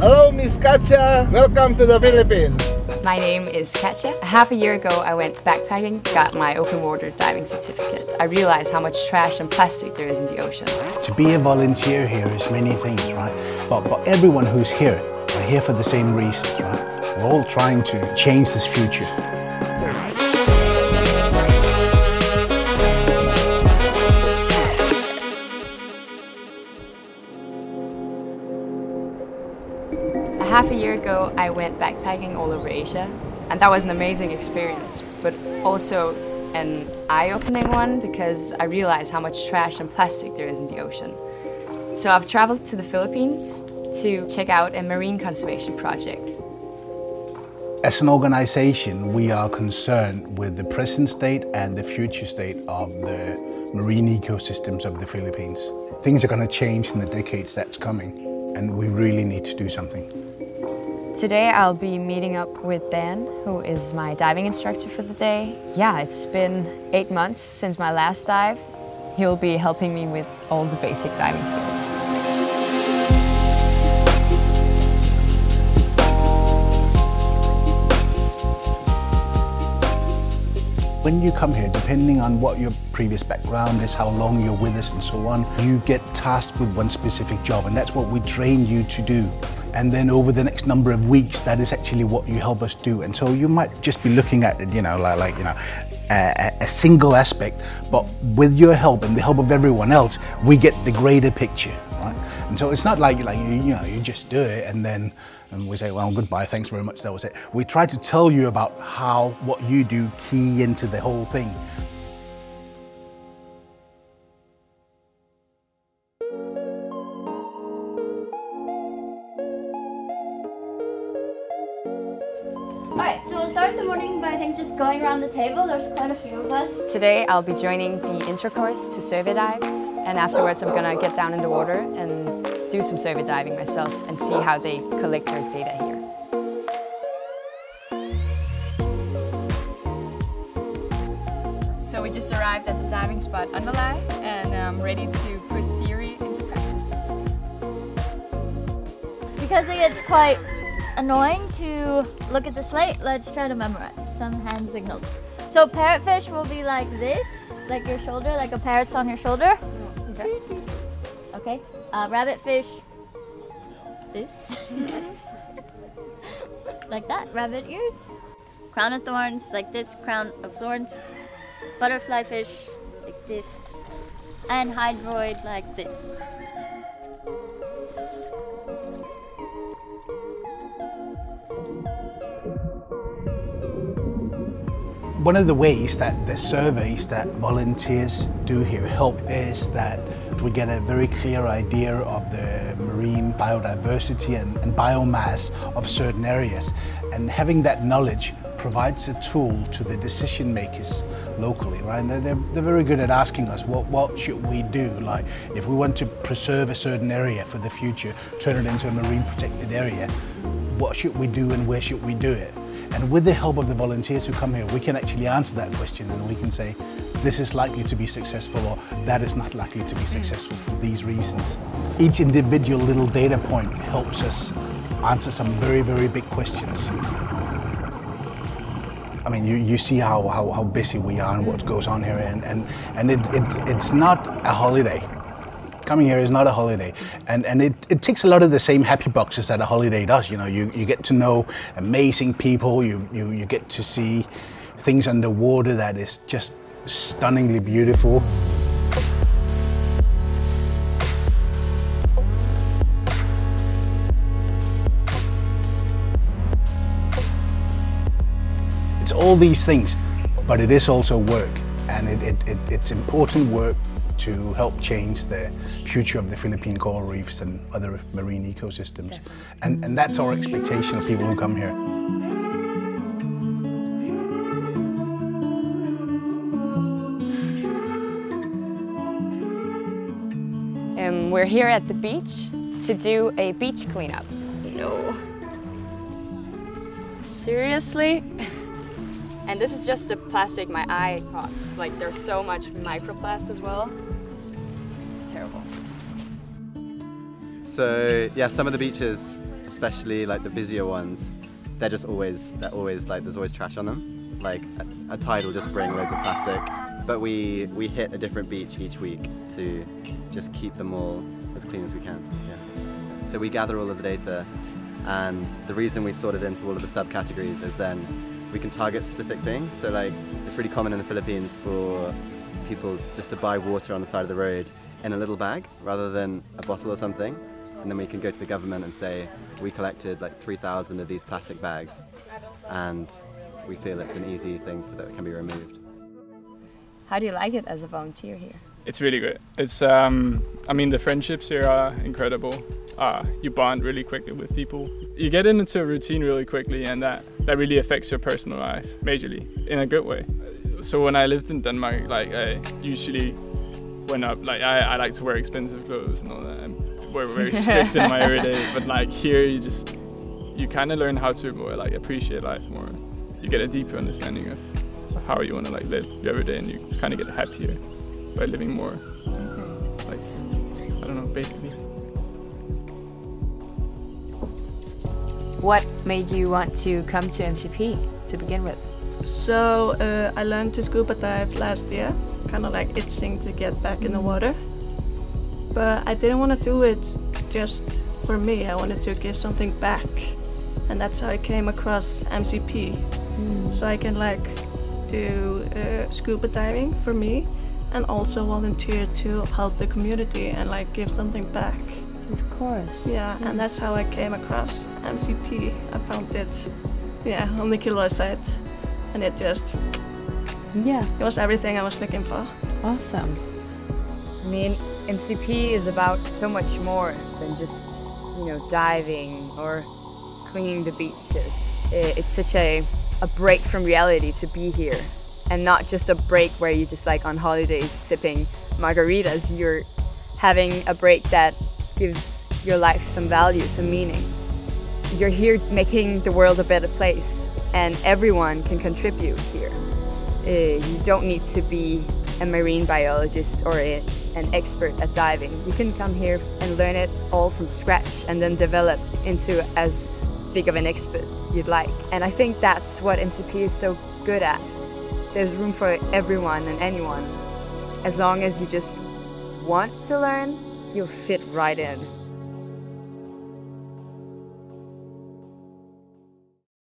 Hello, Miss Katja. Welcome to the Philippines. My name is Katja. Half a year ago, I went backpacking, got my open water diving certificate. I realized how much trash and plastic there is in the ocean. To be a volunteer here is many things, right? But, but everyone who's here are here for the same reasons, right? We're all trying to change this future. Half a year ago, I went backpacking all over Asia, and that was an amazing experience, but also an eye-opening one because I realized how much trash and plastic there is in the ocean. So I've traveled to the Philippines to check out a marine conservation project. As an organization, we are concerned with the present state and the future state of the marine ecosystems of the Philippines. Things are going to change in the decades that's coming, and we really need to do something. Today I'll be meeting up with Dan, who is my diving instructor for the day. Yeah, it's been eight months since my last dive. He'll be helping me with all the basic diving skills. When you come here, depending on what your previous background is, how long you're with us and so on, you get tasked with one specific job and that's what we train you to do. And then over the next number of weeks, that is actually what you help us do. And so you might just be looking at you know, like, like you know, a, a single aspect, but with your help and the help of everyone else, we get the greater picture, right? And so it's not like, like you, you know, you just do it and then and we say, well, goodbye, thanks very much, that was it. We try to tell you about how what you do key into the whole thing. Alright, so we'll start the morning by I think just going around the table. There's quite a few of us. Today I'll be joining the intercourse to survey dives and afterwards I'm gonna get down in the water and do some survey diving myself and see how they collect their data here. So we just arrived at the diving spot Underlie and I'm ready to put theory into practice. Because it gets quite annoying to look at the slate, let's try to memorize some hand signals. So parrotfish will be like this, like your shoulder, like a parrot's on your shoulder. Okay. Okay. Uh, rabbitfish, this. like that, rabbit ears. Crown of thorns, like this, crown of thorns. Butterfly fish, like this. And hydroid, like this. One of the ways that the surveys that volunteers do here help is that we get a very clear idea of the marine biodiversity and, and, biomass of certain areas. And having that knowledge provides a tool to the decision makers locally, right? They're, they're, they're very good at asking us, what, what should we do? Like, if we want to preserve a certain area for the future, turn it into a marine protected area, what should we do and where should we do it? And with the help of the volunteers who come here, we can actually answer that question and we can say, this is likely to be successful or that is not likely to be hmm. successful for these reasons. Each individual little data point helps us answer some very, very big questions. I mean, you, you see how, how, how busy we are and what hmm. goes on here and, and, and it, it, it's not a holiday coming here is not a holiday. And, and it, it ticks a lot of the same happy boxes that a holiday does. You know, you, you get to know amazing people, you, you, you get to see things underwater that is just stunningly beautiful. It's all these things, but it is also work. And it, it, it, it's important work to help change the future of the Philippine coral reefs and other marine ecosystems. And, and that's our expectation of people who come here. Um, we're here at the beach to do a beach cleanup. No. Seriously? And this is just the plastic my eye caught. Like there's so much microplast as well. It's terrible. So yeah, some of the beaches especially like the busier ones, they're just always they're always like there's always trash on them. Like a, a tide will just bring loads of plastic, but we we hit a different beach each week to just keep them all as clean as we can. Yeah. So we gather all of the data, and the reason we sort it into all of the subcategories is then we can target specific things. So like it's really common in the Philippines for people just to buy water on the side of the road in a little bag rather than a bottle or something. And then we can go to the government and say, we collected like 3,000 of these plastic bags and we feel it's an easy thing to, that can be removed. How do you like it as a volunteer here? It's really good. It's, um, I mean, the friendships here are incredible. Uh, you bond really quickly with people. You get into a routine really quickly, and that, that really affects your personal life majorly in a good way. So when I lived in Denmark, like I usually went up, like I, I like to wear expensive clothes and all that. And we're very strict in my everyday, but like here, you just you kind of learn how to more like appreciate life more. You get a deeper understanding of, of how you want to like live your everyday, and you kind of get happier by living more. Mm-hmm. Like I don't know, basically. What made you want to come to MCP to begin with? So uh, I learned to scuba dive last year, kind of like itching to get back in the water. But I didn't want to do it just for me. I wanted to give something back, and that's how I came across MCP. So I can like do uh, scuba diving for me, and also volunteer to help the community and like give something back. Of course. Yeah, and mm. that's how I came across MCP. I found it, yeah, on the Kilroy site, and it just Yeah. it was everything I was looking for. Awesome. I mean, MCP is about so much more than just, you know, diving or cleaning the beaches. It's such a, a break from reality to be here. And not just a break where you're just like on holidays sipping margaritas. You're having a break that gives your life some value, some meaning. You're here making the world a better place, and everyone can contribute here. Uh, you don't need to be a marine biologist or a, an expert at diving. You can come here and learn it all from scratch and then develop into as big of an expert you'd like. And I think that's what MCP is so good at. There's room for everyone and anyone. As long as you just want to learn, you'll fit right in.